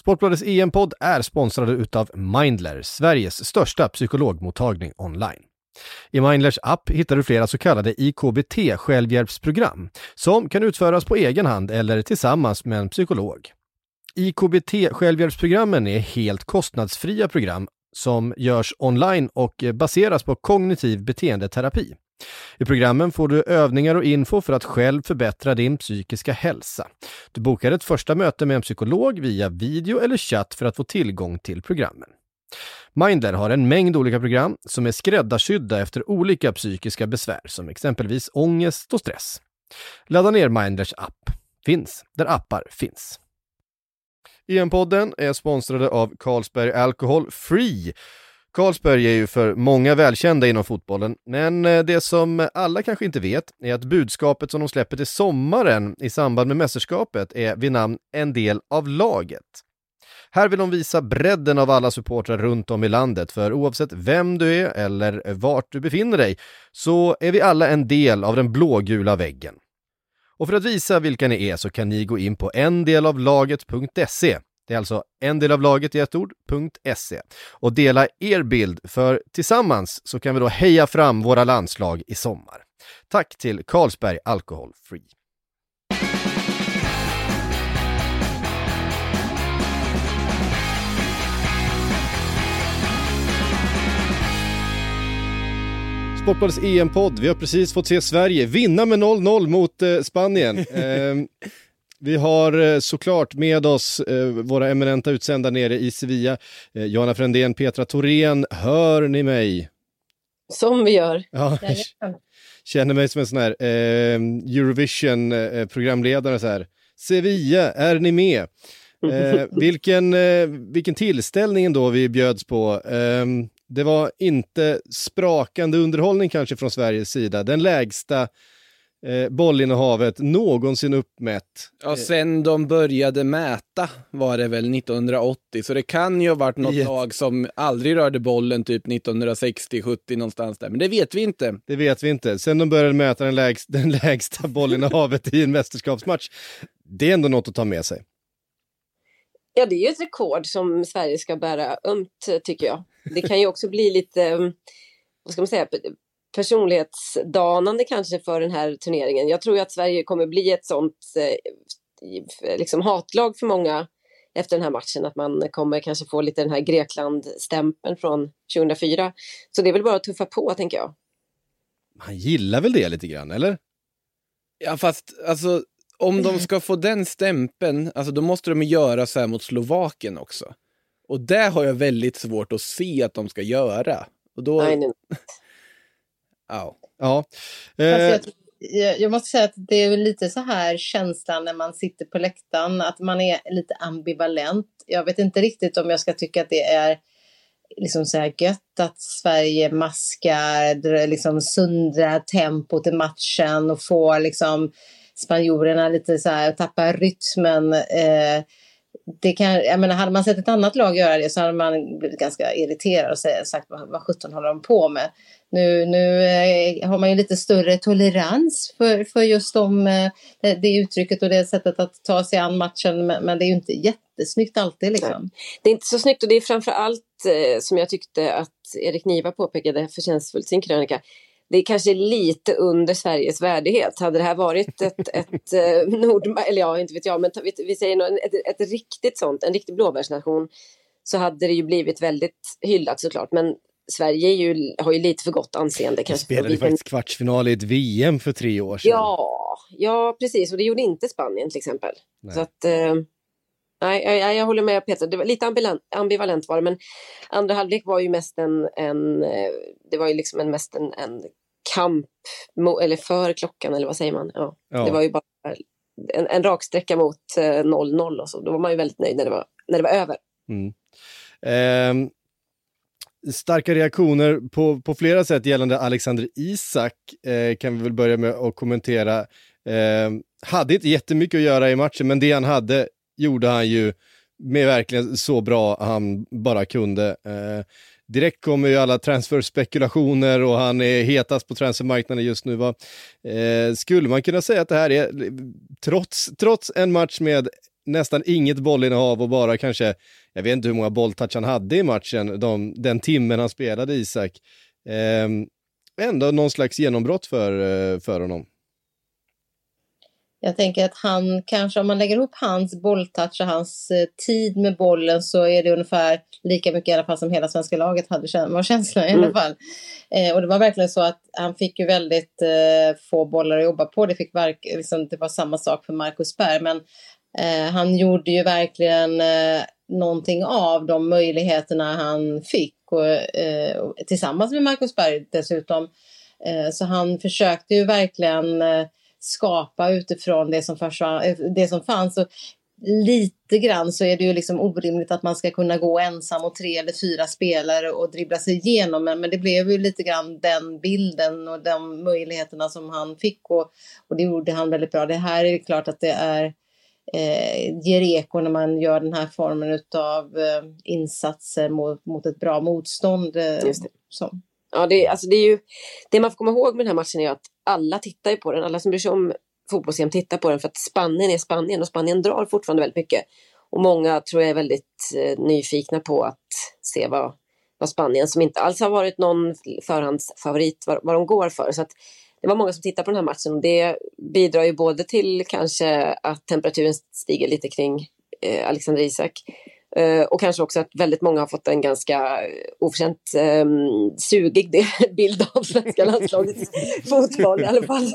Sportbladets EM-podd är sponsrade utav Mindler, Sveriges största psykologmottagning online. I Mindlers app hittar du flera så kallade IKBT självhjälpsprogram som kan utföras på egen hand eller tillsammans med en psykolog. IKBT självhjälpsprogrammen är helt kostnadsfria program som görs online och baseras på kognitiv beteendeterapi. I programmen får du övningar och info för att själv förbättra din psykiska hälsa. Du bokar ett första möte med en psykolog via video eller chatt för att få tillgång till programmen. Mindler har en mängd olika program som är skräddarsydda efter olika psykiska besvär som exempelvis ångest och stress. Ladda ner Mindlers app. Finns där appar finns. EM-podden är sponsrade av Carlsberg Alcohol Free Carlsberg är ju för många välkända inom fotbollen, men eh, det som alla kanske inte vet är att budskapet som de släpper till sommaren i samband med mästerskapet är vid namn En del av laget. Här vill de visa bredden av alla supportrar runt om i landet, för oavsett vem du är eller vart du befinner dig så är vi alla en del av den blågula väggen. Och för att visa vilka ni är så kan ni gå in på endelavlaget.se det är alltså en del av laget i ett ord.se och dela er bild för tillsammans så kan vi då heja fram våra landslag i sommar. Tack till Carlsberg Alcohol Free. Sportbladets EM-podd. Vi har precis fått se Sverige vinna med 0-0 mot eh, Spanien. Eh, vi har eh, såklart med oss eh, våra eminenta utsända nere i Sevilla. Eh, Johanna Frändén, Petra Thorén, hör ni mig? Som vi gör. Ja, känner mig som en sån här eh, Eurovision-programledare så här. Sevilla, är ni med? Eh, vilken, eh, vilken tillställning då vi bjöds på. Det var inte sprakande underhållning kanske från Sveriges sida. Den lägsta eh, bollinnehavet någonsin uppmätt. Ja, sen de började mäta var det väl 1980, så det kan ju ha varit något lag som aldrig rörde bollen typ 1960, 70 någonstans där, men det vet vi inte. Det vet vi inte. Sen de började mäta den, lägst, den lägsta bollinnehavet i en mästerskapsmatch, det är ändå något att ta med sig. Ja, det är ju ett rekord som Sverige ska bära ömt, tycker jag. Det kan ju också bli lite, mm, vad ska man säga, personlighetsdanande kanske för den här turneringen. Jag tror att Sverige kommer bli ett sånt eh, liksom hatlag för många efter den här matchen, att man kommer kanske få lite den här Grekland-stämpeln från 2004. Så det är väl bara att tuffa på, tänker jag. Han gillar väl det lite grann, eller? Ja, fast alltså om de ska få den stämpeln, alltså då måste de göra så här mot Slovakien också. Och det har jag väldigt svårt att se att de ska göra. Och då... Nej, nej. Ja. ja. Eh. Jag, jag, måste säga att det är lite så här känslan när man sitter på läktaren, att man är lite ambivalent. Jag vet inte riktigt om jag ska tycka att det är liksom så här gött att Sverige maskar, liksom sundrar tempot i matchen och får liksom spanjorerna lite så här, tappa rytmen. Eh, det kan, jag menar, hade man sett ett annat lag göra det så hade man blivit ganska irriterad och sagt vad, vad sjutton håller de på med. Nu, nu eh, har man ju lite större tolerans för, för just de, eh, det, uttrycket och det sättet att ta sig an matchen men, men det är ju inte jättesnyggt alltid. Liksom. Det är inte så snyggt och det är framför allt eh, som jag tyckte att Erik Niva påpekade förtjänstfullt sin krönika det är kanske lite under Sveriges värdighet. Hade det här varit ett, ett eh, Nord... Eller ja, inte vet jag, men vi, vi säger något, ett, ett riktigt sånt, en riktig blåbärsnation, så hade det ju blivit väldigt hyllat såklart. Men Sverige ju, har ju lite för gott anseende. Kanske spelade faktiskt kvartsfinal i ett VM för tre år sedan. Ja, ja precis. Och det gjorde inte Spanien till exempel. Nej. Så att... Eh, Nej, jag, jag, håller med Peter. Det var lite ambivalent, ambivalent var det, men andra halvlek var ju mest en, en eh, det var ju liksom en, mest en, en kamp, eller för klockan eller vad säger man? Ja. ja. Det var ju bara en, en rak sträcka mot 0-0 eh, och så. Då var man ju väldigt nöjd när det var, när det var över. Mm. Eh, starka reaktioner på, på flera sätt gällande Alexander Isak eh, kan vi väl börja med att kommentera. Eh, hade inte jättemycket att göra i matchen, men det han hade gjorde han ju med verkligen så bra han bara kunde. Eh, direkt kommer ju alla transferspekulationer och han är hetast på transfermarknaden just nu. Va? Eh, skulle man kunna säga att det här är, trots, trots en match med nästan inget bollinnehav och bara kanske, jag vet inte hur många bolltouch han hade i matchen, de, den timmen han spelade Isak. Eh, ändå någon slags genombrott för, eh, för honom. Jag tänker att han kanske, om man lägger ihop hans bolltouch och hans eh, tid med bollen så är det ungefär lika mycket i alla fall som hela svenska laget hade, var känslan i alla mm. fall. Eh, och det var verkligen så att han fick ju väldigt eh, få bollar att jobba på. Det, fick verk, liksom, det var samma sak för Marcus Berg. Men eh, han gjorde ju verkligen eh, någonting av de möjligheterna han fick. Och, eh, tillsammans med Marcus Berg dessutom. Eh, så han försökte ju verkligen skapa utifrån det som, försvann, eh, det som fanns. Och lite grann så är det ju liksom orimligt att man ska kunna gå ensam och tre eller fyra spelare och dribbla sig igenom. Men, men det blev ju lite grann den bilden och de möjligheterna som han fick och, och det gjorde han väldigt bra. Det här är klart att det är eh, ger eko när man gör den här formen av eh, insatser mot, mot ett bra motstånd. Eh. Ja, det, alltså det, är ju, det man får komma ihåg med den här matchen är att alla tittar ju på den. Alla som bryr sig om fotbolls tittar på den för att Spanien är Spanien och Spanien drar fortfarande väldigt mycket. Och många tror jag är väldigt eh, nyfikna på att se vad, vad Spanien, som inte alls har varit någon förhandsfavorit, vad, vad de går för. Så att det var många som tittade på den här matchen och det bidrar ju både till kanske att temperaturen stiger lite kring eh, Alexander Isak och kanske också att väldigt många har fått en ganska oförtjänt um, sugig bild av svenska landslagets fotboll i alla fall.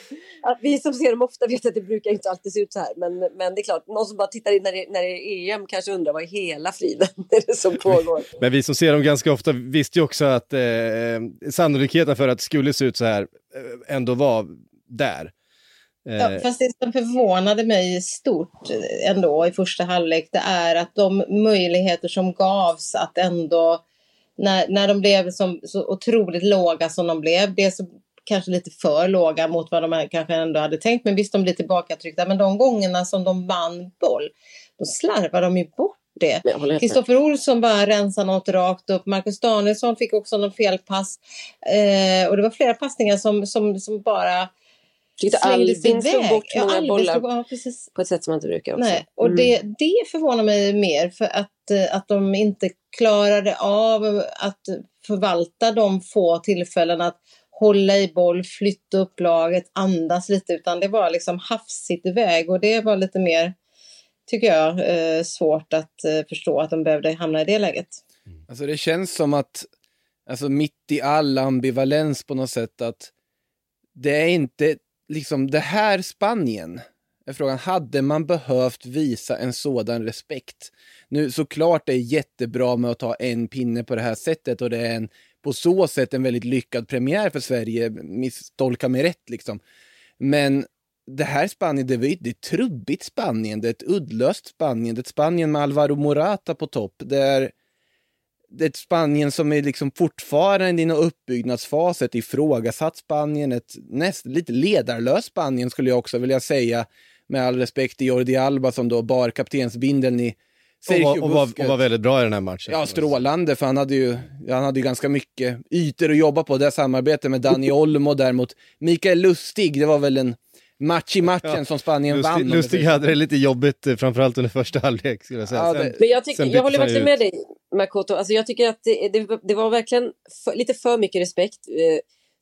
vi som ser dem ofta vet att det brukar inte alltid se ut så här. Men, men det är klart, någon som bara tittar in när det, när det är EM kanske undrar vad i hela friden är det som pågår. men vi som ser dem ganska ofta visste ju också att eh, sannolikheten för att det skulle se ut så här eh, ändå var där. Ja, eh, fast det som förvånade mig stort ändå i första halvlek det är att de möjligheter som gavs att ändå när, när de blev som, så otroligt låga som de blev, det så kanske lite för låga mot vad de kanske ändå hade tänkt, men visst de blir tillbakatryckta, men de gångerna som de vann boll, då slarvar de ju bort det. Kristoffer Olsson bara rensade något rakt upp. Marcus Danielsson fick också någon felpass. Eh, och det var flera passningar som, som, som bara tyckte Albin slog bort många ja, bollar ja, på ett sätt som man inte brukar. Också. Nej, och mm. det, det förvånar mig mer för att, eh, att de inte klarade av att förvalta de få tillfällen att hålla i boll, flytta upp laget, andas lite utan det var liksom hafsigt iväg och det var lite mer, tycker jag, eh, svårt att eh, förstå att de behövde hamna i det läget. Alltså det känns som att, alltså mitt i all ambivalens på något sätt att det är inte liksom det här Spanien, är frågan, hade man behövt visa en sådan respekt? Nu såklart det är jättebra med att ta en pinne på det här sättet och det är en, på så sätt en väldigt lyckad premiär för Sverige, misstolka mig rätt liksom. Men det här Spanien, det är ett trubbigt Spanien, det är ett uddlöst Spanien, det är ett Spanien med Alvaro Morata på topp. Det är ett Spanien som är liksom fortfarande i någon uppbyggnadsfas, ett ifrågasatt Spanien, ett näst, lite ledarlöst Spanien skulle jag också vilja säga. Med all respekt till Jordi Alba som då bar kaptensbindeln i och, var, och, var, och var väldigt bra i den här matchen. Ja, strålande, för han hade ju, han hade ju ganska mycket ytor att jobba på. Det samarbetet med Dani Olmo däremot. Mikael Lustig, det var väl en match i matchen ja. som Spanien Lustig, vann. Lustig hade det lite jobbigt, eh, framförallt under första halvlek. Skulle jag säga. Ja, sen, men jag, tycker, jag håller verkligen med dig, Makoto. Alltså, jag tycker att det, det, det var verkligen för, lite för mycket respekt eh,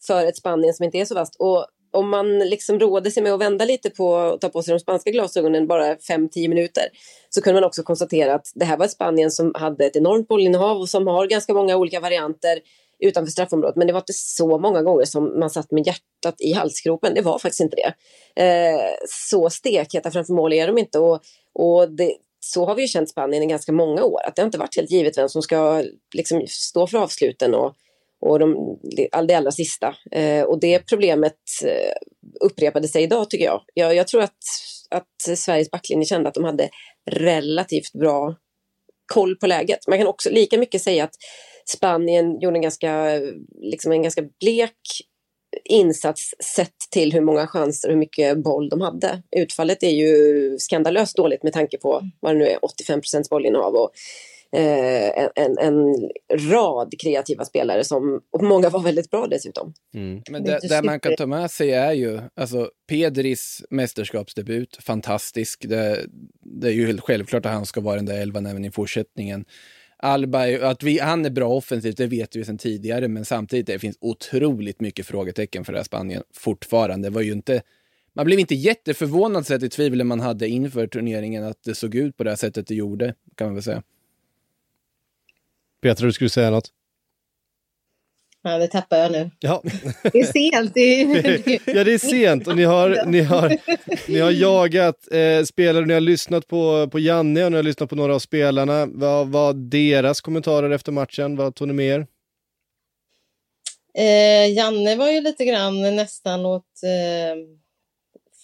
för ett Spanien som inte är så. Och om man liksom rådde sig med att vända lite på och ta på sig de spanska glasögonen bara 5-10 minuter så kunde man också konstatera att det här var ett Spanien som hade ett enormt bollinnehav och som har ganska många olika varianter utanför straffområdet. Men det var inte så många gånger som man satt med hjärtat i halsgropen. Det var faktiskt inte det. Eh, så stekheta framför mål är de inte. Och, och det, så har vi ju känt Spanien i ganska många år. Att det har inte varit helt givet vem som ska liksom, stå för avsluten och, och de, det allra sista. Eh, och det problemet eh, upprepade sig idag tycker jag. Jag, jag tror att, att Sveriges backlinje kände att de hade relativt bra koll på läget. Man kan också lika mycket säga att Spanien gjorde en ganska, liksom en ganska blek insats sett till hur många chanser och hur mycket boll de hade. Utfallet är ju skandalöst dåligt med tanke på vad det nu är, 85 procents bollinnehav och eh, en, en, rad kreativa spelare som och många var väldigt bra dessutom. Mm. Men det, det man kan ta med sig är ju, alltså Pedris mästerskapsdebut, fantastisk. Det, det är ju helt självklart att han ska vara den där elvan även i fortsättningen. Alba, att vi, han är bra offensivt, det vet vi sedan tidigare, men samtidigt det finns otroligt mycket frågetecken för det här Spanien fortfarande. Det var ju inte, man blev inte jätteförvånad sett i tvivlen man hade inför turneringen att det såg ut på det här sättet det gjorde, kan man väl säga. Petra, du skulle säga något? Ja, det tappar jag nu. Ja. Det är sent. Det är... ja, det är sent och ni har, ni har, ni har jagat eh, spelare, ni har lyssnat på, på Janne och ni har lyssnat på några av spelarna. Vad var deras kommentarer efter matchen? Vad tog ni med er? Eh, Janne var ju lite grann nästan åt eh,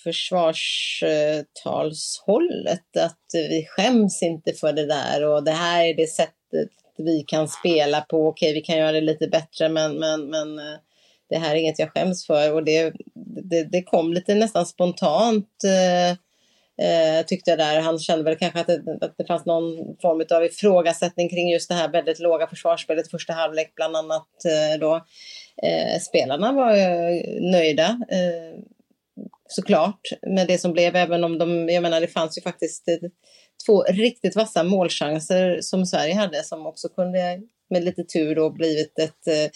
försvarstalshållet, att vi skäms inte för det där och det här är det sättet vi kan spela på. Okej, okay, vi kan göra det lite bättre, men, men, men eh, det här är inget jag skäms för. Och det, det, det kom lite nästan spontant, eh, eh, tyckte jag där. Han kände väl kanske att det, att det fanns någon form av ifrågasättning kring just det här väldigt låga försvarsspelet första halvlek, bland annat eh, då. Eh, spelarna var eh, nöjda eh, såklart med det som blev, även om de, jag menar det fanns ju faktiskt två riktigt vassa målchanser som Sverige hade som också kunde med lite tur då blivit ett, eh,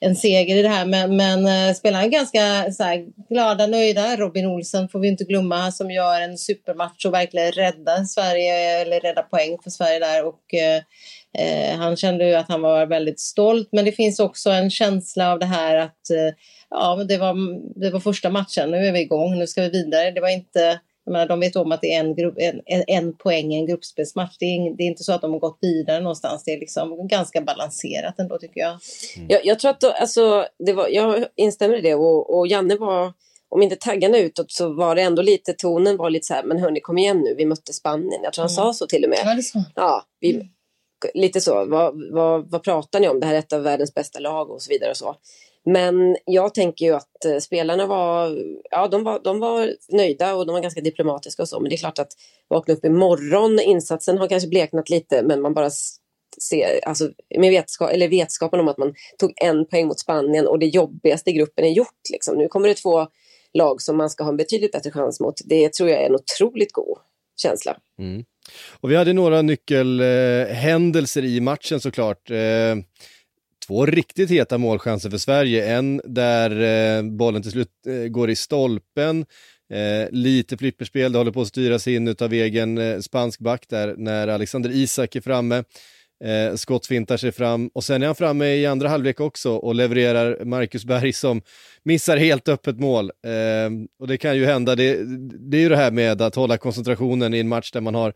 en seger i det här. Men, men eh, spelarna är ganska så här, glada, nöjda. Robin Olsen får vi inte glömma som gör en supermatch och verkligen räddar Sverige eller räddar poäng för Sverige där. Och, eh, eh, han kände ju att han var väldigt stolt. Men det finns också en känsla av det här att eh, ja, det var, det var första matchen. Nu är vi igång. Nu ska vi vidare. Det var inte menar, de vet om att det är en, grupp, en, en poäng i en gruppspelsmatch. Det är, det är, inte så att de har gått vidare någonstans. Det är liksom ganska balanserat ändå tycker jag. Mm. Jag, jag, tror att då, alltså, det var, jag instämmer i det och, och Janne var, om inte taggarna utåt så var det ändå lite, tonen var lite så här, men hörni kom igen nu, vi mötte Spanien. Jag tror han mm. sa så till och med. Ja, det så. Ja, vi, mm. Lite så, vad, vad, vad pratar ni om? Det här är ett av världens bästa lag och så vidare och så. Men jag tänker ju att eh, spelarna var, ja, de var, de var nöjda och de var ganska diplomatiska och så. Men det är klart att vakna upp imorgon, insatsen har kanske bleknat lite men man bara ser, alltså med vetskap, eller vetskapen om att man tog en poäng mot Spanien och det jobbigaste i gruppen är gjort. Liksom. Nu kommer det två lag som man ska ha en betydligt bättre chans mot. Det tror jag är en otroligt god känsla. Mm. Och vi hade några nyckelhändelser i matchen såklart. Eh, två riktigt heta målchanser för Sverige. En där eh, bollen till slut eh, går i stolpen. Eh, lite flipperspel, det håller på att styras in av egen eh, spansk back där när Alexander Isak är framme. Eh, Skott fintar sig fram och sen är han framme i andra halvlek också och levererar Marcus Berg som missar helt öppet mål. Eh, och det kan ju hända, det, det är ju det här med att hålla koncentrationen i en match där man har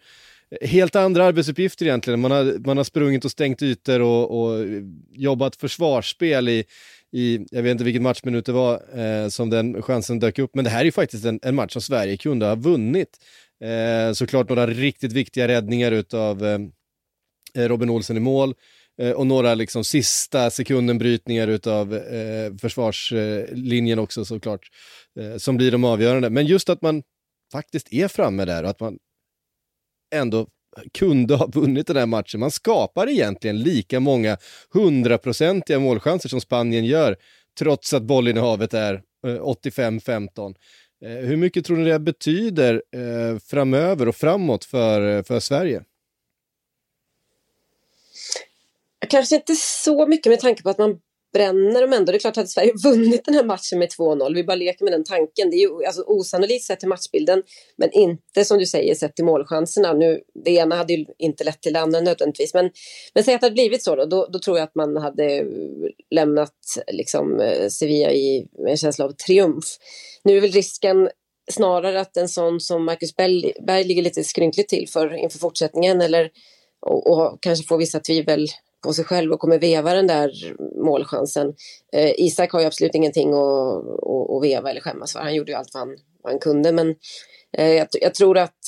helt andra arbetsuppgifter egentligen. Man har, man har sprungit och stängt ytor och, och jobbat försvarsspel i, i, jag vet inte vilken matchminut det var eh, som den chansen dök upp, men det här är ju faktiskt en, en match som Sverige kunde ha vunnit. Eh, såklart några riktigt viktiga räddningar utav eh, Robin Olsen i mål eh, och några liksom sista sekundenbrytningar utav eh, försvarslinjen också såklart, eh, som blir de avgörande. Men just att man faktiskt är framme där och att man ändå kunde ha vunnit den här matchen. Man skapar egentligen lika många hundraprocentiga målchanser som Spanien gör, trots att bollinnehavet är eh, 85-15. Eh, hur mycket tror ni det betyder eh, framöver och framåt för, för Sverige? Kanske inte så mycket med tanke på att man bränner de ändå. Det är klart att Sverige vunnit den här matchen med 2-0. Vi bara leker med den tanken. Det är ju alltså, osannolikt sett till matchbilden, men inte som du säger sett till målchanserna. Nu, det ena hade ju inte lett till det andra nödvändigtvis, men, men säg att det hade blivit så då, då, då tror jag att man hade eh, lämnat liksom, eh, Sevilla i en känsla av triumf. Nu är väl risken snarare att en sån som Marcus Berg, Berg ligger lite skrynkligt till för inför fortsättningen eller och, och kanske får vissa tvivel på sig själv och kommer veva den där målchansen. Eh, Isak har ju absolut ingenting att, att, att veva eller skämmas för. Han gjorde ju allt vad han, vad han kunde. Men eh, jag, jag, tror att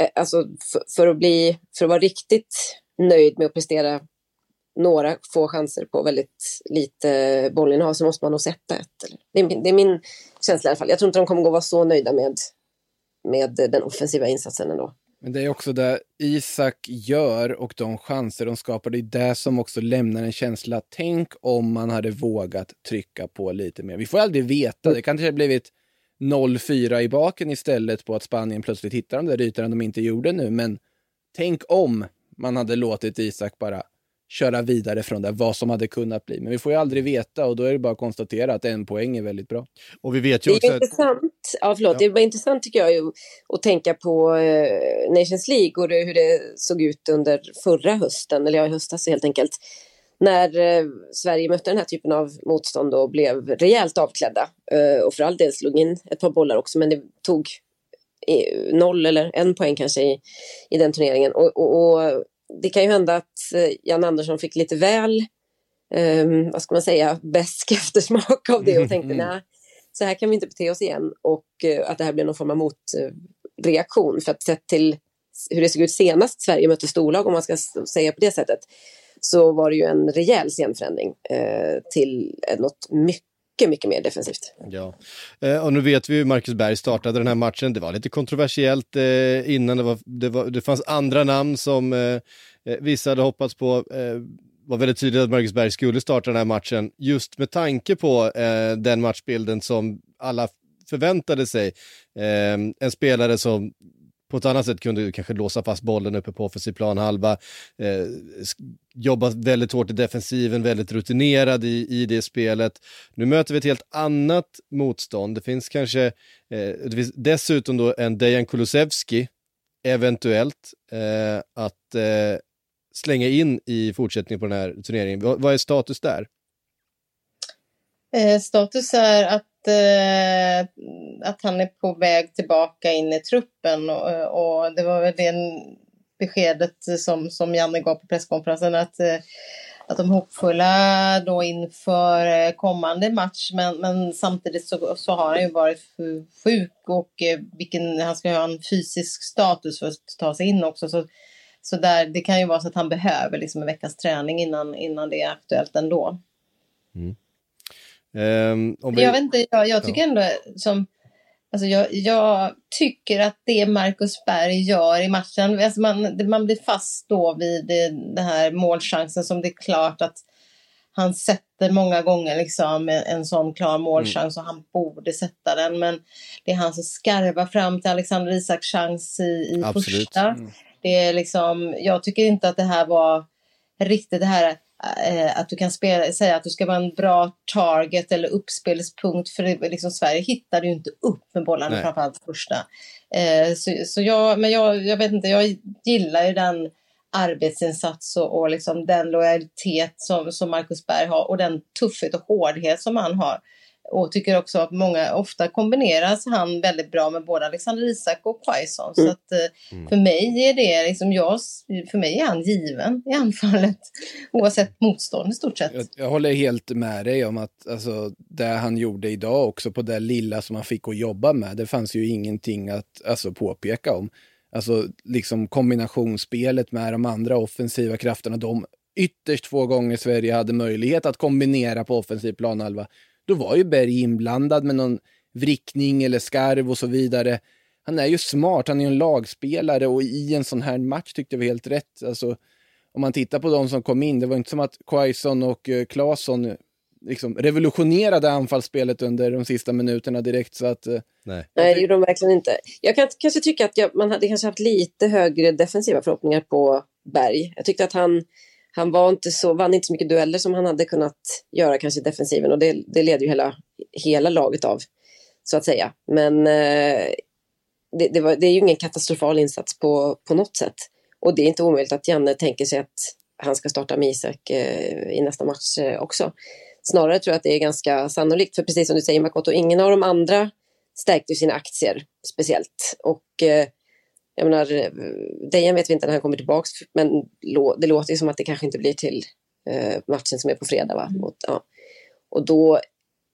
eh, alltså, för, för, att bli, för att vara riktigt nöjd med att prestera några få chanser på väldigt lite bollinnehav så måste man nog sätta ett. Det är, det är min känsla i alla fall. Jag tror inte de kommer gå vara så nöjda med, med den offensiva insatsen ändå. Men det är också det Isak gör och de chanser de skapar, det är det som också lämnar en känsla. Tänk om man hade vågat trycka på lite mer. Vi får aldrig veta, det kanske hade blivit 0-4 i baken istället på att Spanien plötsligt hittar de där ytorna de inte gjorde nu. Men tänk om man hade låtit Isak bara köra vidare från det, vad som hade kunnat bli. Men vi får ju aldrig veta och då är det bara att konstatera att en poäng är väldigt bra. Och vi vet ju också det är intressant, ja, förlåt, ja. det var intressant tycker jag ju, att tänka på eh, Nations League och det, hur det såg ut under förra hösten, eller ja, i höstas helt enkelt. När eh, Sverige mötte den här typen av motstånd och blev rejält avklädda eh, och för all del slog in ett par bollar också, men det tog eh, noll eller en poäng kanske i, i den turneringen. Och, och, och det kan ju hända att eh, Jan Andersson fick lite väl, um, vad ska man säga, besk eftersmak av det och tänkte mm. nej, så här kan vi inte bete oss igen och uh, att det här blir någon form av motreaktion. För att sett till hur det såg ut senast Sverige mötte storlag, om man ska säga på det sättet, så var det ju en rejäl scenförändring uh, till något mycket mycket, mycket mer defensivt. Ja, eh, och nu vet vi hur Marcus Berg startade den här matchen. Det var lite kontroversiellt eh, innan. Det, var, det, var, det fanns andra namn som eh, eh, vissa hade hoppats på. Eh, var väldigt tydligt att Marcus Berg skulle starta den här matchen just med tanke på eh, den matchbilden som alla förväntade sig. Eh, en spelare som på ett annat sätt kunde kanske låsa fast bollen uppe på offensiv planhalva. Eh, jobba väldigt hårt i defensiven, väldigt rutinerad i, i det spelet. Nu möter vi ett helt annat motstånd. Det finns kanske, eh, det finns dessutom då en Dejan Kulusevski, eventuellt, eh, att eh, slänga in i fortsättningen på den här turneringen. vad, vad är status där? Eh, status är att Eh, att han är på väg tillbaka in i truppen och, och det var väl det beskedet som, som Janne gav på presskonferensen att, eh, att de är hoppfulla då inför eh, kommande match men, men samtidigt så, så har han ju varit sjuk och eh, vilken, han ska ha en fysisk status för att ta sig in också. Så, så där, det kan ju vara så att han behöver liksom en veckas träning innan, innan det är aktuellt ändå. Mm. Um, vi... Jag vet inte, jag, jag tycker ja. ändå som Alltså jag, jag, tycker att det Marcus Berg gör i matchen, alltså man, man blir fast då vid det, den här målchansen som det är klart att han sätter många gånger liksom en, en sån klar målchans mm. och han borde sätta den. Men det är han som skarvar fram till Alexander Isaks chans i, i första. Mm. Det är liksom, jag tycker inte att det här var riktigt det här att du kan spela, säga att du ska vara en bra target eller uppspelspunkt för liksom, Sverige hittade ju inte upp med bollarna Nej. framförallt första. Eh, så, så jag, men jag, jag vet inte, jag gillar ju den arbetsinsats och, och liksom den lojalitet som, som Marcus Berg har och den tuffhet och hårdhet som han har. Och tycker också att många, ofta kombineras han väldigt bra med både Alexander Isak och Quaison. Mm. Så att eh, mm. för mig är det liksom, jag, för mig är han given i anfallet. Oavsett motstånd i stort sett. Jag, jag, håller helt med dig om att alltså, det han gjorde idag också på det lilla som han fick att jobba med, det fanns ju ingenting att alltså, påpeka om. Alltså liksom kombinationsspelet med de andra offensiva krafterna, de ytterst få gånger Sverige hade möjlighet att kombinera på offensiv planhalva då var ju Berg inblandad med någon vrickning eller skarv och så vidare. Han är ju smart, han är ju en lagspelare och i en sån här match tyckte vi helt rätt. Alltså, om man tittar på de som kom in, det var inte som att Quaison och uh, Claesson liksom revolutionerade anfallsspelet under de sista minuterna direkt. Så att, uh, Nej. Nej, det gjorde de verkligen inte. Jag kan kanske tycka att jag, man hade kanske haft lite högre defensiva förhoppningar på Berg. Jag tyckte att han han var inte så, vann inte så mycket dueller som han hade kunnat göra kanske i defensiven och det, det leder ju hela, hela laget av, så att säga. Men eh, det, det, var, det, är ju ingen katastrofal insats på, på något sätt. Och det är inte omöjligt att Janne tänker sig att han ska starta med Isak eh, i nästa match eh, också. Snarare tror jag att det är ganska sannolikt, för precis som du säger Makoto, ingen av de andra stärkte sina aktier speciellt. Och eh, jag menar, Dejan vet vi inte när han kommer tillbaks, men det låter ju som att det kanske inte blir till eh, matchen som är på fredag. Va? Mm. Mot, ja. Och då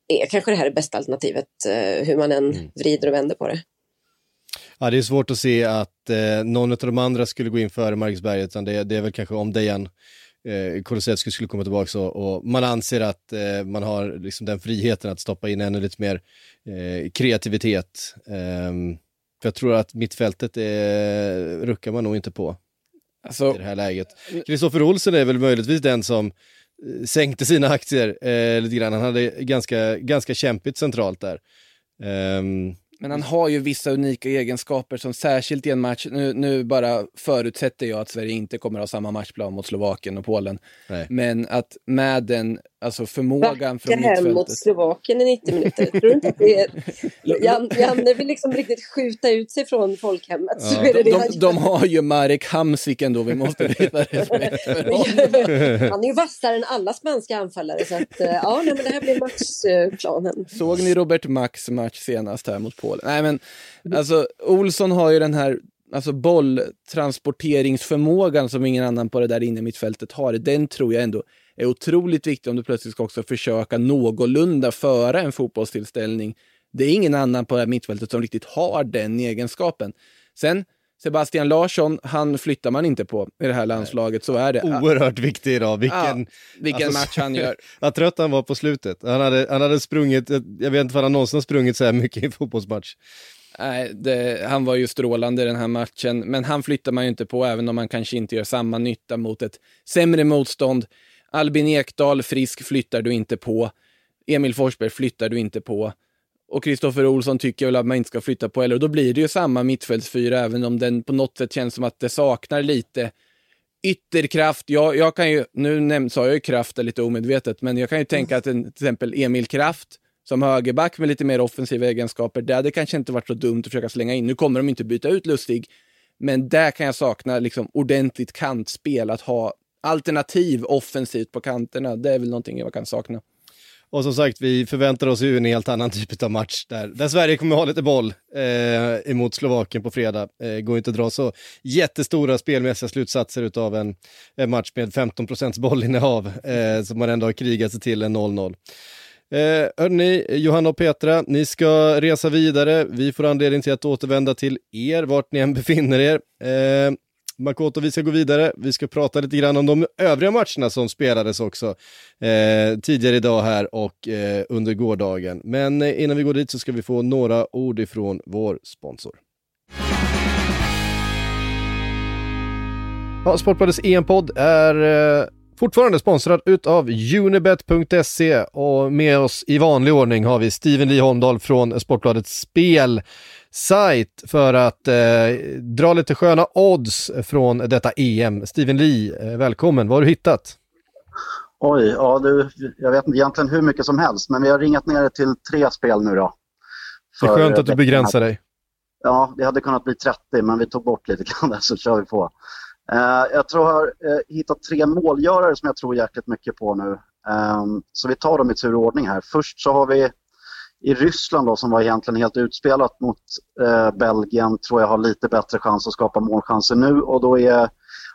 är kanske det här det bästa alternativet, eh, hur man än mm. vrider och vänder på det. Ja, det är svårt att se att eh, någon av de andra skulle gå in före Marcusberg, utan det, det är väl kanske om Dejan eh, Kulusevski skulle komma tillbaka och, och man anser att eh, man har liksom den friheten att stoppa in ännu lite mer eh, kreativitet. Um, För jag tror att mittfältet är, ruckar man nog inte på Alltså, i det här läget. Kristoffer Olsen är väl möjligtvis den som eh, sänkte sina aktier eh, lite grann. Han hade ganska, ganska kämpigt centralt där. Ehm, Men han har ju vissa unika egenskaper som särskilt i en match, nu, nu bara förutsätter jag att Sverige inte kommer ha samma matchplan mot Slovakien och Polen. Nej. Men att med den alltså förmågan från hem mot mittfältet. Slovakien i 90 minuter. Tror inte att det är... Jan, Janne vill liksom riktigt skjuta ut sig från folkhemmet. Ja, de, de, de har ju Marek Hamsik ändå, vi måste visa respekt för honom. Han är ju vassare än alla spanska anfallare. Så att, eh, ja, nej, men det här blir matchplanen. Såg ni Robert Max match senast här mot Polen? Nej men, alltså Olsson har ju den här alltså bolltransporteringsförmågan som ingen annan på det där inne mittfältet har. Den tror jag ändå är otroligt viktig om du plötsligt ska också försöka någorlunda föra en fotbollstillställning. Det är ingen annan på det här mittfältet som riktigt har den egenskapen. Sen, Sebastian Larsson, han flyttar man inte på i det här landslaget, så är det. oerhört viktig idag. Vilken, Ja, vilken alltså, match han gör. Vad trött han var på slutet. Han hade, han hade sprungit, jag vet inte om han någonsin har sprungit så här mycket i en fotbollsmatch. Nej, det, han var ju strålande i den här matchen, men han flyttar man ju inte på även om man kanske inte gör samma nytta mot ett sämre motstånd. Albin Ekdal, frisk, flyttar du inte på. Emil Forsberg flyttar du inte på. Och Kristoffer Olsson tycker väl att man inte ska flytta på heller. Och då blir det ju samma mittfältsfyra, även om den på något sätt känns som att det saknar lite ytterkraft. Jag, jag kan ju, nu näm- sa jag ju kraft lite omedvetet, men jag kan ju tänka att en, till exempel Emil Kraft som högerback med lite mer offensiva egenskaper, det hade kanske inte varit så dumt att försöka slänga in. Nu kommer de inte byta ut Lustig, men där kan jag sakna liksom ordentligt kantspel, att ha alternativ offensivt på kanterna. Det är väl någonting jag kan sakna. Och som sagt, vi förväntar oss ju en helt annan typ av match där, där Sverige kommer ha lite boll eh, emot Slovakien på fredag. Eh, går inte att dra så jättestora spelmässiga slutsatser av en, en match med 15 procents bollinnehav eh, som man ändå har krigat sig till en 0-0. Eh, hörni, Johanna och Petra, ni ska resa vidare. Vi får anledning till att återvända till er, vart ni än befinner er. Eh, Makoto, vi ska gå vidare. Vi ska prata lite grann om de övriga matcherna som spelades också eh, tidigare idag här och eh, under gårdagen. Men eh, innan vi går dit så ska vi få några ord ifrån vår sponsor. Ja, Sportbladets EM-podd är eh, fortfarande sponsrad utav Unibet.se och med oss i vanlig ordning har vi Steven Lee Holmdahl från Sportbladets spelsajt för att eh, dra lite sköna odds från detta EM. Steven Lee, eh, välkommen. Vad har du hittat? Oj, ja du, jag vet inte egentligen hur mycket som helst, men vi har ringat ner det till tre spel nu då. Det är skönt att du begränsar dig. Ja, det hade kunnat bli 30, men vi tog bort lite grann där så kör vi på. Eh, jag tror jag har eh, hittat tre målgörare som jag tror jäkligt mycket på nu. Ehm, så vi tar dem i tur och ordning här. Först så har vi i Ryssland då, som var egentligen helt utspelat mot eh, Belgien, tror jag har lite bättre chans att skapa målchanser nu och då är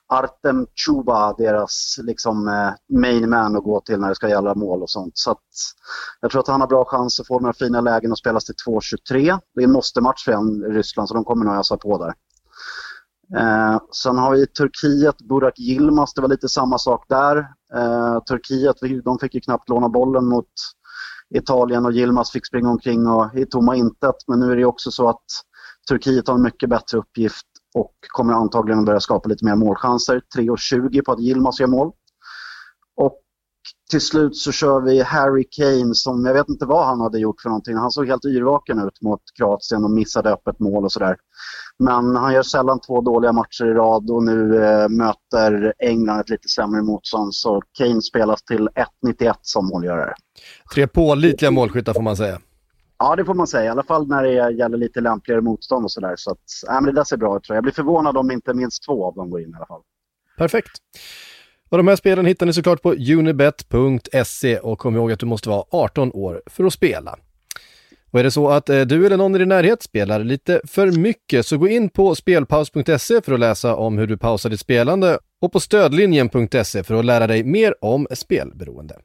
Artem Chuba deras liksom, main man att gå till när det ska gälla mål och sånt. Så att, jag tror att han har bra chans att få några fina lägen och spelas till 2.23. Det är en måste-match för en i Ryssland så de kommer nog ösa på där. Eh, sen har vi Turkiet, Burak Yilmaz, det var lite samma sak där. Eh, Turkiet, de fick ju knappt låna bollen mot Italien och Yilmaz fick springa omkring och i tomma intet. Men nu är det också så att Turkiet har en mycket bättre uppgift och kommer antagligen att börja skapa lite mer målchanser. 3,20 på att Yilmaz gör mål. Och till slut så kör vi Harry Kane som, jag vet inte vad han hade gjort för någonting. Han såg helt yrvaken ut mot Kroatien och missade öppet mål och sådär. Men han gör sällan två dåliga matcher i rad och nu eh, möter England ett lite sämre motstånd. Så Kane spelas till 1,91 som målgörare. Tre pålitliga målskyttar får man säga. Ja, det får man säga. I alla fall när det gäller lite lämpligare motstånd och sådär. Så att, äh, men det där ser bra ut tror jag. Jag blir förvånad om inte minst två av dem går in i alla fall. Perfekt. Och de här spelen hittar ni såklart på unibet.se och kom ihåg att du måste vara 18 år för att spela. Och är det så att eh, du eller någon i din närhet spelar lite för mycket så gå in på spelpaus.se för att läsa om hur du pausar ditt spelande och på stödlinjen.se för att lära dig mer om spelberoende.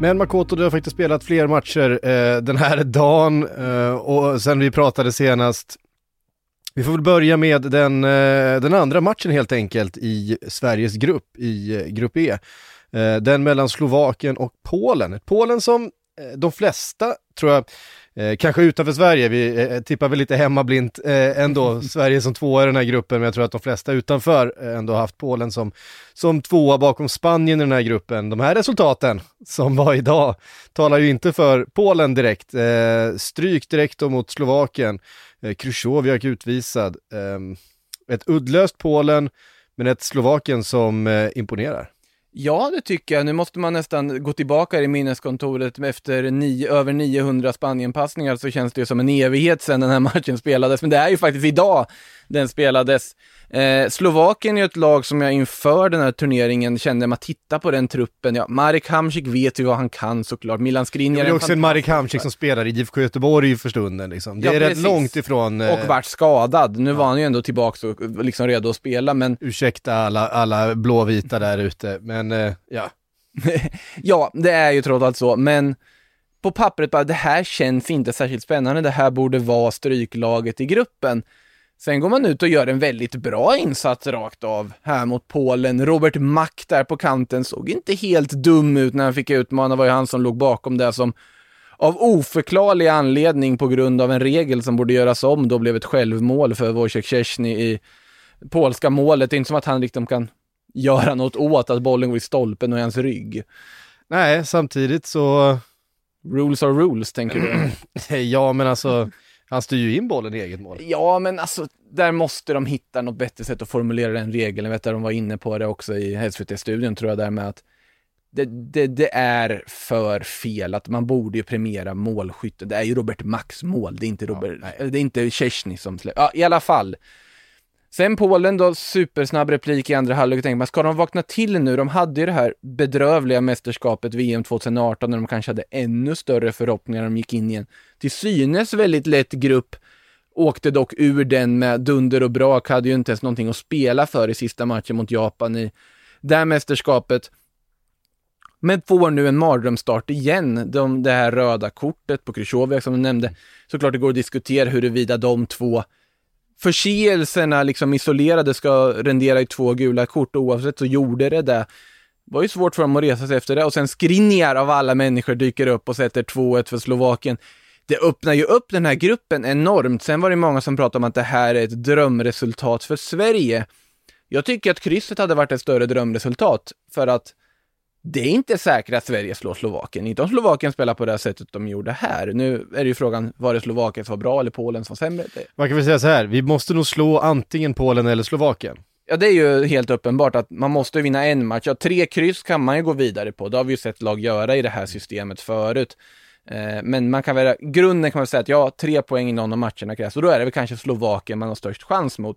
Men Makoto, du har faktiskt spelat fler matcher eh, den här dagen eh, och sen vi pratade senast. Vi får väl börja med den, eh, den andra matchen helt enkelt i Sveriges grupp, i eh, Grupp E. Eh, den mellan Slovakien och Polen. Polen som eh, de flesta tror jag, Eh, kanske utanför Sverige, vi eh, tippar väl lite hemmablint eh, ändå, Sverige som tvåa i den här gruppen, men jag tror att de flesta utanför eh, ändå haft Polen som, som tvåa bakom Spanien i den här gruppen. De här resultaten som var idag talar ju inte för Polen direkt. Eh, stryk direkt då mot Slovakien, eh, Krychowiak utvisad. Eh, ett uddlöst Polen, men ett Slovakien som imponerar. Ja, det tycker jag. Nu måste man nästan gå tillbaka i minneskontoret efter nio, över 900 Spanienpassningar så känns det ju som en evighet sedan den här matchen spelades. Men det är ju faktiskt idag den spelades. Eh, Slovakien är ett lag som jag inför den här turneringen kände, man tittar på den truppen, ja, Marek Hamsik vet ju vad han kan såklart, Milan Skriniar Det är också en Marek Hamsik som spelar i IFK Göteborg för stunden liksom. Det ja, är precis. rätt långt ifrån... Eh... Och vart skadad. Nu ja. var han ju ändå tillbaka och liksom redo att spela, men... Ursäkta alla, alla blåvita där ute, men eh, ja. ja, det är ju trots allt så, men på pappret bara, det här känns inte särskilt spännande, det här borde vara stryklaget i gruppen. Sen går man ut och gör en väldigt bra insats rakt av här mot Polen. Robert Mack där på kanten såg inte helt dum ut när han fick utmana. Det var ju han som låg bakom det som av oförklarlig anledning på grund av en regel som borde göras om då blev ett självmål för Wojciech Szczesny i polska målet. Det är inte som att han liksom kan göra något åt att bollen går i stolpen och i hans rygg. Nej, samtidigt så... Rules are rules, tänker du? ja, men alltså han styr ju in bollen i eget mål. Ja, men alltså där måste de hitta något bättre sätt att formulera den regeln. Jag vet att de var inne på det också i SVT-studion tror jag, där med att det, det, det, är för fel att man borde ju premiera målskytte. Det är ju Robert Max mål, det är inte Robert, ja, det är inte Szczesny som släpper. Ja, i alla fall. Sen Polen då, supersnabb replik i andra halvlek. Tänker man, ska de vakna till nu? De hade ju det här bedrövliga mästerskapet VM 2018 när de kanske hade ännu större förhoppningar. när De gick in i en till synes väldigt lätt grupp. Åkte dock ur den med dunder och brak, hade ju inte ens någonting att spela för i sista matchen mot Japan i det här mästerskapet. Men får nu en mardrömsstart igen. De, det här röda kortet på Krychowiak som du nämnde. Såklart det går att diskutera huruvida de två förseelserna liksom isolerade ska rendera i två gula kort oavsett så gjorde det det. Det var ju svårt för dem att resa sig efter det och sen Skriniar av alla människor dyker upp och sätter 2-1 för Slovakien. Det öppnar ju upp den här gruppen enormt. Sen var det många som pratade om att det här är ett drömresultat för Sverige. Jag tycker att krysset hade varit ett större drömresultat för att det är inte säkert att Sverige slår Slovakien. Inte om Slovakien spelar på det sättet de gjorde här. Nu är det ju frågan, var det Slovakien som var bra eller Polen som var sämre? Man kan väl säga så här, vi måste nog slå antingen Polen eller Slovakien. Ja, det är ju helt uppenbart att man måste vinna en match. Ja, tre kryss kan man ju gå vidare på. Det har vi ju sett lag göra i det här systemet förut. Eh, men man kan väl, grunden kan man säga att ja, tre poäng i någon av matcherna krävs och då är det väl kanske Slovakien man har störst chans mot.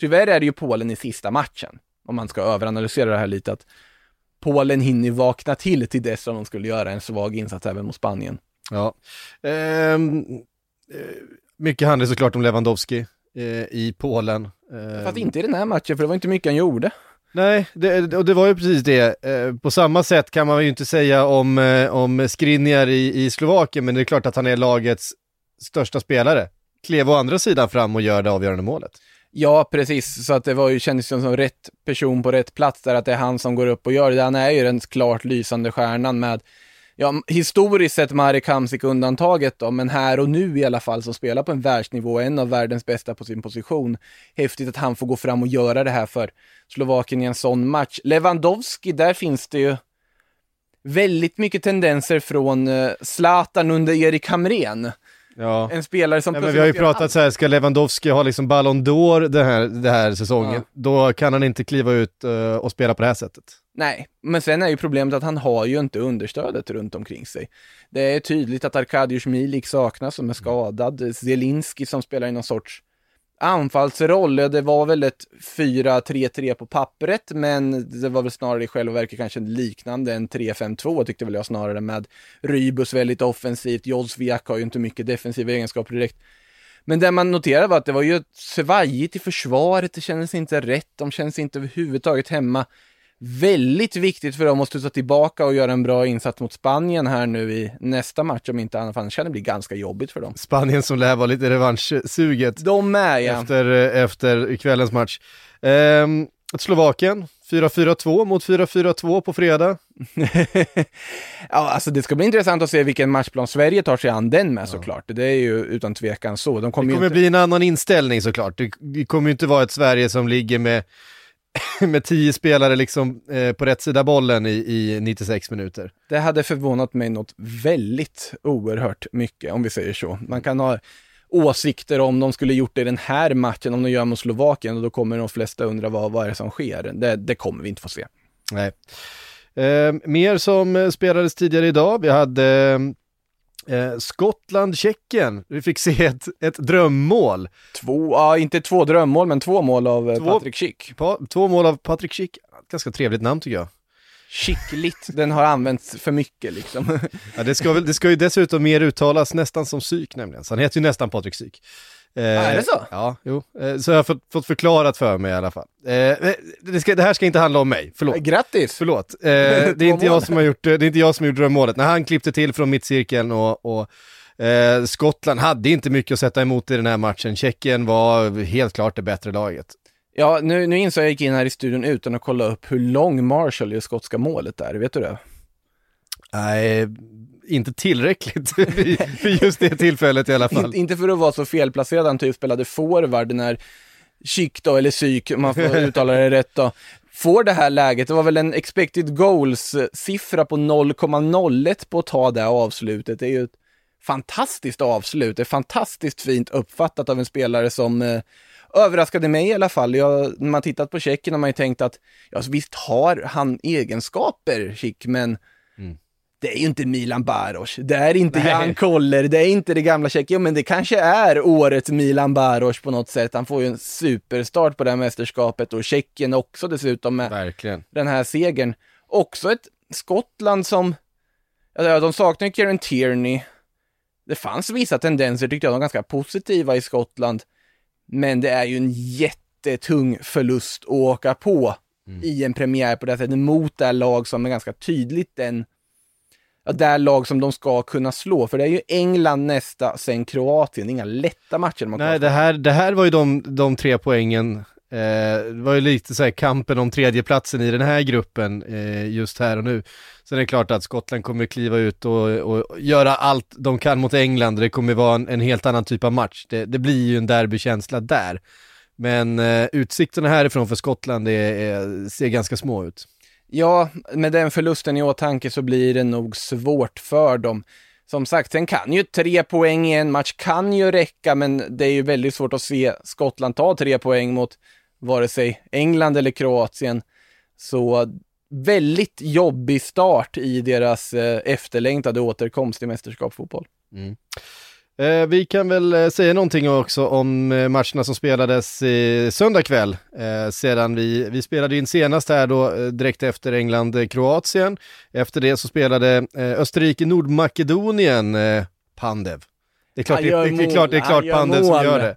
Tyvärr är det ju Polen i sista matchen, om man ska överanalysera det här lite, att Polen hinner vakna till till dess att de skulle göra en svag insats även mot Spanien. Ja. Ehm, eh, mycket handlar såklart om Lewandowski eh, i Polen. Eh, Fast inte i den här matchen, för det var inte mycket han gjorde. Nej, det, och det var ju precis det. Eh, på samma sätt kan man ju inte säga om, eh, om Skriniar i, i Slovakien, men det är klart att han är lagets största spelare. Klev å andra sidan fram och gör det avgörande målet. Ja, precis. Så att det var ju, kändes som, som rätt person på rätt plats där, att det är han som går upp och gör det. Han är ju den klart lysande stjärnan med, ja, historiskt sett Marek Hamsik undantaget då, men här och nu i alla fall som spelar på en världsnivå, en av världens bästa på sin position. Häftigt att han får gå fram och göra det här för Slovakien i en sån match. Lewandowski, där finns det ju väldigt mycket tendenser från eh, Zlatan under Erik Hamrén. Ja. En spelare som ja, men Vi har ju pratat så här, ska Lewandowski ha liksom Ballon d'Or den här, den här säsongen, ja. då kan han inte kliva ut uh, och spela på det här sättet. Nej, men sen är ju problemet att han har ju inte understödet runt omkring sig. Det är tydligt att Arkadiusz Milik saknas som är skadad, Zelinski som spelar i någon sorts anfallsroll, det var väl ett 4-3-3 på pappret, men det var väl snarare i själva verket kanske liknande en 3-5-2 tyckte väl jag snarare med Rybus väldigt offensivt, Jodsviak har ju inte mycket defensiva egenskaper direkt. Men det man noterade var att det var ju svajigt i försvaret, det kändes inte rätt, de kändes inte överhuvudtaget hemma väldigt viktigt för dem att studsa tillbaka och göra en bra insats mot Spanien här nu i nästa match om inte annat, annars kan det bli ganska jobbigt för dem. Spanien som lär vara lite revanschsuget. De med ja. Efter, efter kvällens match. Um, Slovakien, 4-4-2 mot 4-4-2 på fredag. ja, alltså det ska bli intressant att se vilken matchplan Sverige tar sig an den med ja. såklart. Det är ju utan tvekan så. De kommer det kommer inte... bli en annan inställning såklart. Det kommer ju inte vara ett Sverige som ligger med med tio spelare liksom eh, på rätt sida bollen i, i 96 minuter. Det hade förvånat mig något väldigt oerhört mycket, om vi säger så. Man kan ha åsikter om de skulle gjort det i den här matchen, om de gör mot Slovakien, och då kommer de flesta undra vad, vad är det som sker. Det, det kommer vi inte få se. Nej. Eh, mer som spelades tidigare idag, vi hade Eh, Skottland-Tjeckien, vi fick se ett, ett drömmål. Två, ja inte två drömmål, men två mål av eh, två, Patrik Schick. Pa, två mål av Patrik Schick, ganska trevligt namn tycker jag. Skickligt, den har använts för mycket liksom. ja, det, ska väl, det ska ju dessutom mer uttalas nästan som psyk nämligen, så han heter ju nästan Patrik Psyk. Eh, är det så? Ja, jo. Eh, så jag har fått, fått förklarat för mig i alla fall. Eh, det, ska, det, här ska inte handla om mig, förlåt. Grattis! Förlåt. Eh, det, är inte jag som har gjort, det är inte jag som har gjort drömmålet. När han klippte till från mittcirkeln och, och eh, Skottland hade inte mycket att sätta emot i den här matchen. Tjeckien var helt klart det bättre laget. Ja, nu, nu insåg jag, jag gick in här i studion utan att kolla upp hur lång Marshall i det skotska målet är, vet du det? Nej, inte tillräckligt för just det tillfället i alla fall. inte för att vara så felplacerad, han typ spelade forward när Chic då, eller Psyk, om man får uttala det rätt då, får det här läget. Det var väl en expected goals-siffra på 0,01 på att ta det avslutet. Det är ju ett fantastiskt avslut. Det är fantastiskt fint uppfattat av en spelare som eh, överraskade mig i alla fall. Jag, när man tittat på Tjeckien har man ju tänkt att, ja visst har han egenskaper, Chic, men mm det är ju inte Milan Baros, det är inte Nej. Jan Koller, det är inte det gamla Tjeckien, men det kanske är årets Milan Baros på något sätt. Han får ju en superstart på det här mästerskapet och Tjeckien också dessutom med Verkligen. den här segern. Också ett Skottland som, ja, de saknar ju Kieran Tierney. Det fanns vissa tendenser tyckte jag, de var ganska positiva i Skottland. Men det är ju en jättetung förlust att åka på mm. i en premiär på det sättet mot det här lag som är ganska tydligt den det lag som de ska kunna slå. För det är ju England nästa, sen Kroatien. Inga lätta matcher. Man Nej, det här, det här var ju de, de tre poängen. Eh, det var ju lite så här kampen om tredjeplatsen i den här gruppen eh, just här och nu. Sen är det klart att Skottland kommer kliva ut och, och göra allt de kan mot England. Det kommer vara en, en helt annan typ av match. Det, det blir ju en derbykänsla där. Men eh, utsikterna härifrån för Skottland är, är, ser ganska små ut. Ja, med den förlusten i åtanke så blir det nog svårt för dem. Som sagt, sen kan ju tre poäng i en match kan ju räcka, men det är ju väldigt svårt att se Skottland ta tre poäng mot vare sig England eller Kroatien. Så väldigt jobbig start i deras eh, efterlängtade återkomst i mästerskapsfotboll. Mm. Eh, vi kan väl eh, säga någonting också om eh, matcherna som spelades i söndag kväll. Eh, sedan vi, vi spelade in senast här då eh, direkt efter England-Kroatien. Efter det så spelade eh, Österrike-Nordmakedonien Pandev. Det är klart det, det, det, är klart, det är klart Pandev mål. som gör det.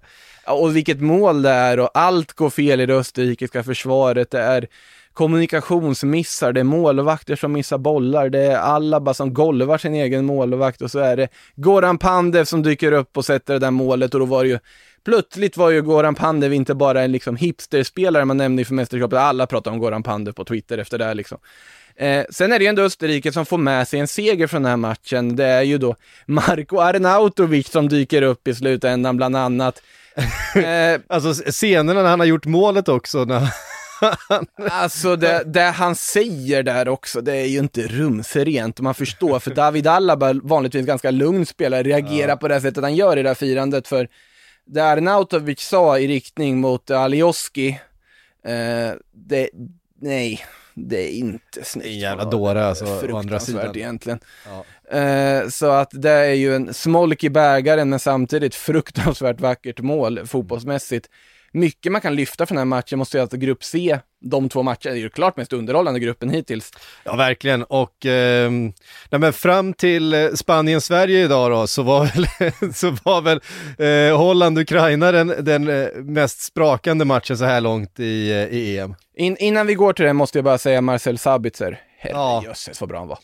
Och vilket mål det är och allt går fel i det österrikiska försvaret. Det är kommunikationsmissar, det är målvakter som missar bollar, det är Alaba som golvar sin egen målvakt och så är det Goran Pandev som dyker upp och sätter det där målet och då var det ju Plötsligt var ju Goran Pandev inte bara en liksom hipsterspelare man nämnde inför mästerskapet, alla pratar om Goran Pandev på Twitter efter det här liksom. Eh, sen är det ju ändå Österrike som får med sig en seger från den här matchen. Det är ju då Marko Arnautovic som dyker upp i slutändan bland annat. Eh, alltså scenerna när han har gjort målet också, när alltså det, det, han säger där också, det är ju inte rumsrent. Man förstår, för David Alaba, vanligtvis ganska lugn spelare, reagerar ja. på det sättet han gör i det här firandet. För det Arnautovic sa i riktning mot Alioski, eh, det, nej, det är inte snyggt. En jävla dåre alltså, å andra sidan. egentligen. Ja. Eh, så att det är ju en smolk i bägaren, men samtidigt fruktansvärt vackert mål fotbollsmässigt mycket man kan lyfta från den här matchen måste jag säga att grupp C, de två matcherna, är ju klart mest underhållande gruppen hittills. Ja, verkligen. Och eh, nej, men fram till eh, Spanien-Sverige idag då, så var väl, så var väl eh, Holland-Ukraina den, den eh, mest sprakande matchen så här långt i, eh, i EM. In, innan vi går till det måste jag bara säga Marcel Sabitzer. Herrejösses ja. vad bra han var.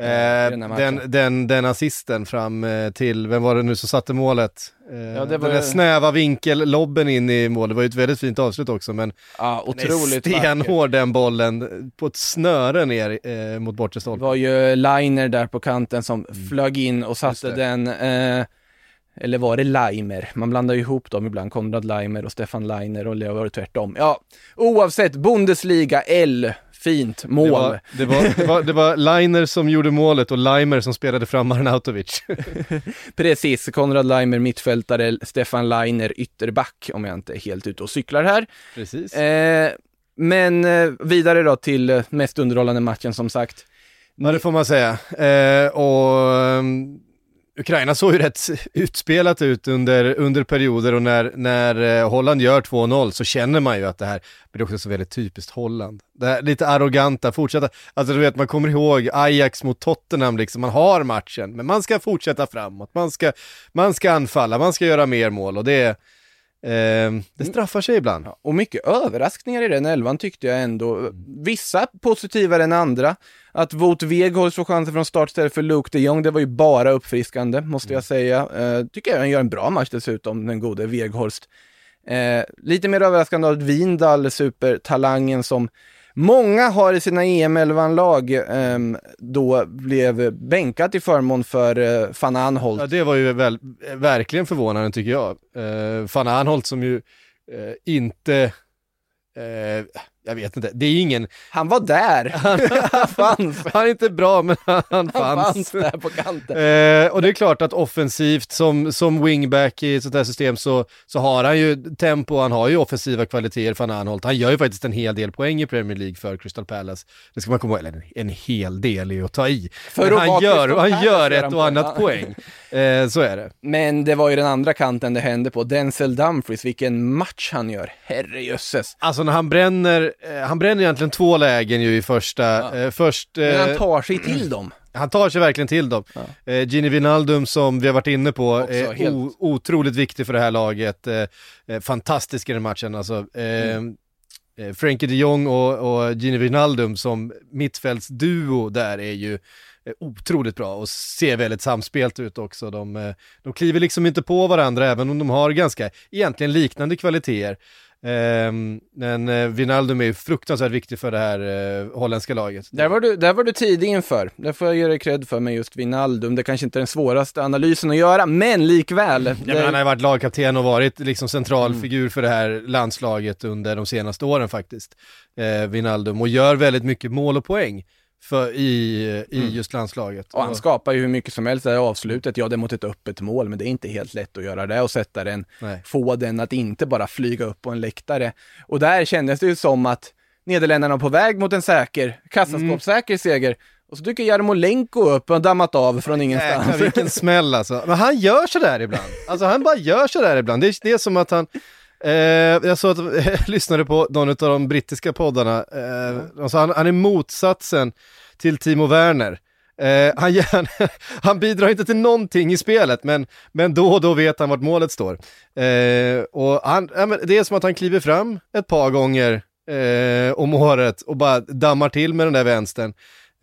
Eh, den den, den, den assisten fram eh, till, vem var det nu som satte målet? Eh, Ja, det var Den där ju- snäva vinkellobben in i mål, det var ju ett väldigt fint avslut också men Ja, den är otroligt vackert. stenhård den bollen på ett snöre ner eh, mot bortre Det stolpen. var ju Liner där på kanten som flög in och Mm. Satte det. den, eh, eller var det Leimer? Man blandar ju ihop dem ibland, Konrad Leimer och Stefan Liner och det var det tvärtom. Ja, oavsett, Bundesliga L, fint mål. Det var, det, var, det, var, det var Liner som gjorde målet och Limer som spelade fram Arnautovic. Precis, Konrad Leimer mittfältare, Stefan Liner ytterback om jag inte är helt ute och cyklar här. Precis. Eh, men eh, vidare då till eh, mest underhållande matchen som sagt. Ja, det får man säga. Eh, och ehm, Ukraina såg ju rätt utspelat ut under, under perioder och när, när eh, Holland gör 2-0 så känner man ju att det här blir också så väldigt typiskt Holland. Det här lite arroganta, fortsätta, alltså du vet man kommer ihåg Ajax mot Tottenham liksom, man har matchen, men man ska fortsätta framåt, man ska, man ska anfalla, man ska göra mer mål och det, är det straffar sig ibland. Ja, och mycket överraskningar i den elvan tyckte jag ändå. Vissa positivare än andra. Att Wout Weghorst får chansen från start istället för Luke de Jong, det var ju bara uppfriskande, måste jag säga. Eh, tycker jag han gör en bra match dessutom, den gode Weghorst. Eh, lite mer överraskande av Vindal, supertalangen som många har i sina EM-11-lag, eh, då blev bänkat till förmån för eh, van Anholt. Ja, det var ju väl, eh, verkligen förvånande tycker jag. Eh, Van Anholt som ju eh, inte, eh, jag vet inte, det är ingen, Han var där! Han fanns! han är inte bra men han, Han fanns. fanns där på kanten. Eh, och det är klart att offensivt som, som wingback i ett sånt här system så, så har han ju tempo, han har ju offensiva kvaliteter Van Anholt. Han gör ju faktiskt en hel del poäng i Premier League för Crystal Palace. Det ska man komma ihåg, eller en, hel del är att ta i. För Men han gör, han Palace gör ett han och annat poäng. Eh, så är det. Men det var ju den andra kanten det hände på. Denzel Dumfries, vilken match han gör. Herrejösses. Alltså när han bränner, han bränner egentligen två lägen ju i första, Ja. eh, först, Men eh, han tar sig till dem. han tar sig verkligen till dem. Ja. Eh, Gini Wijnaldum som vi har varit inne på, Också är helt- otroligt viktig för det här laget. Eh, eh, fantastisk i den matchen alltså. Eh, Mm. eh, Frenkie de Jong och, och Gini Wijnaldum som mittfältsduo där är ju eh, otroligt bra och ser väldigt samspelt ut också. De, eh, de kliver liksom inte på varandra även om de har ganska egentligen liknande kvaliteter. Ehm, men eh, Wijnaldum är ju fruktansvärt viktig för det här eh, holländska laget. Där var, du, där var du tidig inför. Där får jag ge dig cred för med just Wijnaldum. Det kanske inte är den svåraste analysen att göra, men likväl. Ja, men han har det, ju varit lagkapten och varit liksom central Mm. figur för det här landslaget under de senaste åren faktiskt. Eh, Wijnaldum och gör väldigt mycket mål och poäng för, i, i Mm. just landslaget. och han skapar ju hur mycket som helst. Det här avslutet, ja det är mot ett öppet mål, men det är inte helt lätt att göra det och sätta den, Nej. få den att inte bara flyga upp på en läktare. Och där kändes det ju som att Nederländerna var på väg mot en säker, kassaskåpssäker seger. Och så dyker Jarmolenko upp och dammat av från ingenstans. Jäklar vilken smäll alltså. Men han gör sådär ibland. Alltså han bara gör sådär ibland. Det är, det är som att han, eh, jag såg att jag lyssnade på någon av de brittiska poddarna, eh, alltså han, han är motsatsen till Timo Werner. Eh, han, gör- han bidrar inte till någonting i spelet, men, men då och då vet han vart målet står. Eh, och han, det är som att han kliver fram ett par gånger eh, om året och bara dammar till med den där vänstern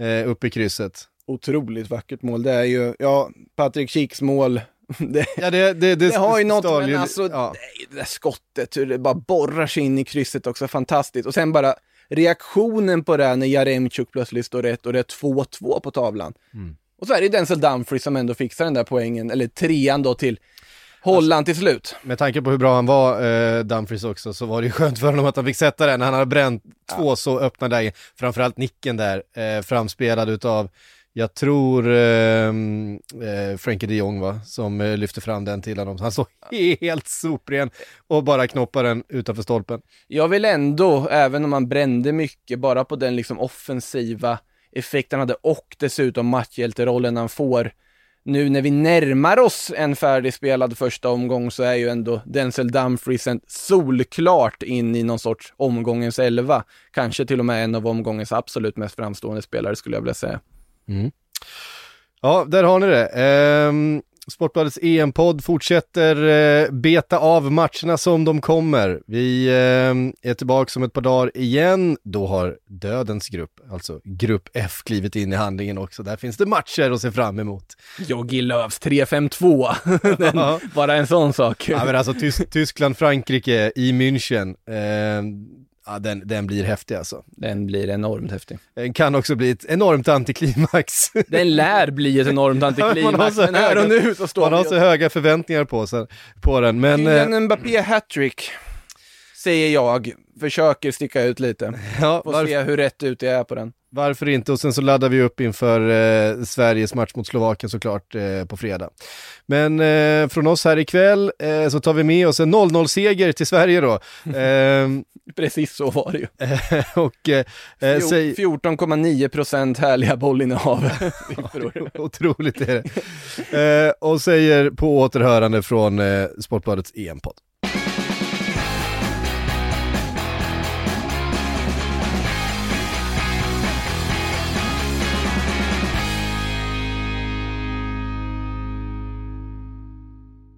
eh, upp i krysset. Otroligt vackert mål. Det är ju, ja, Patrik Kiks mål. Det, Ja, det, det, det, har ju något, stal men alltså, ja. det där skottet, hur det bara borrar sig in i krysset också, fantastiskt. Och sen bara reaktionen på det här när Jaremchuk plötsligt står rätt och det är 2-2 på tavlan. Mm. Och så är det Denzel Dumfries som ändå fixar den där poängen, eller trean då till Holland till slut. Med tanke på hur bra han var, eh, Dumfries också, så var det ju skönt för honom att han fick sätta den han hade bränt två så öppna lägen. Framförallt nicken där, eh, framspelad utav, jag tror, ehm, eh, eh, de Jong va, som eh, lyfte fram den till honom. Han såg helt sopren och bara knoppar den utanför stolpen. Jag vill ändå, även om han brände mycket, bara på den liksom offensiva effekten han hade och dessutom matchhjälterollen han får. Nu när vi närmar oss en färdigspelad första omgång så är ju ändå Denzel Dumfries solklart in i någon sorts omgångens elva. Kanske till och med en av omgångens absolut mest framstående spelare skulle jag vilja säga. Ja, där har ni det. Ehm, Sportbladets EM-podd fortsätter eh, beta av matcherna som de kommer. Vi eh, är tillbaka om ett par dagar igen. Då har dödens grupp, alltså grupp F, klivit in i handlingen också. Där finns det matcher att se fram emot. Jogi Lööfs 3-5-2. Bara en sån sak. Ja, men alltså Tys Tyskland, Frankrike i München. Eh, Ja, den, den blir häftig alltså. Den blir enormt häftig. Den kan också bli ett enormt antiklimax. Den lär bli ett enormt antiklimax, men här och nu så står Man har så höga förväntningar på, sig, på den, men... En eh, Mbappé hattrick, säger jag, försöker sticka ut lite. Ja, Får varför... se hur rätt ut jag är på den. Varför inte? Och sen så laddar vi upp inför eh, Sveriges match mot Slovakien såklart eh, på fredag. Men eh, från oss här ikväll eh, så tar vi med oss en 0-0-seger till Sverige då. Ehm, Precis så var det ju. och, eh, 14,9 procent härliga bollinnehav. Otroligt är det. Eh, och säger på återhörande från eh, Sportbladets EM-podd.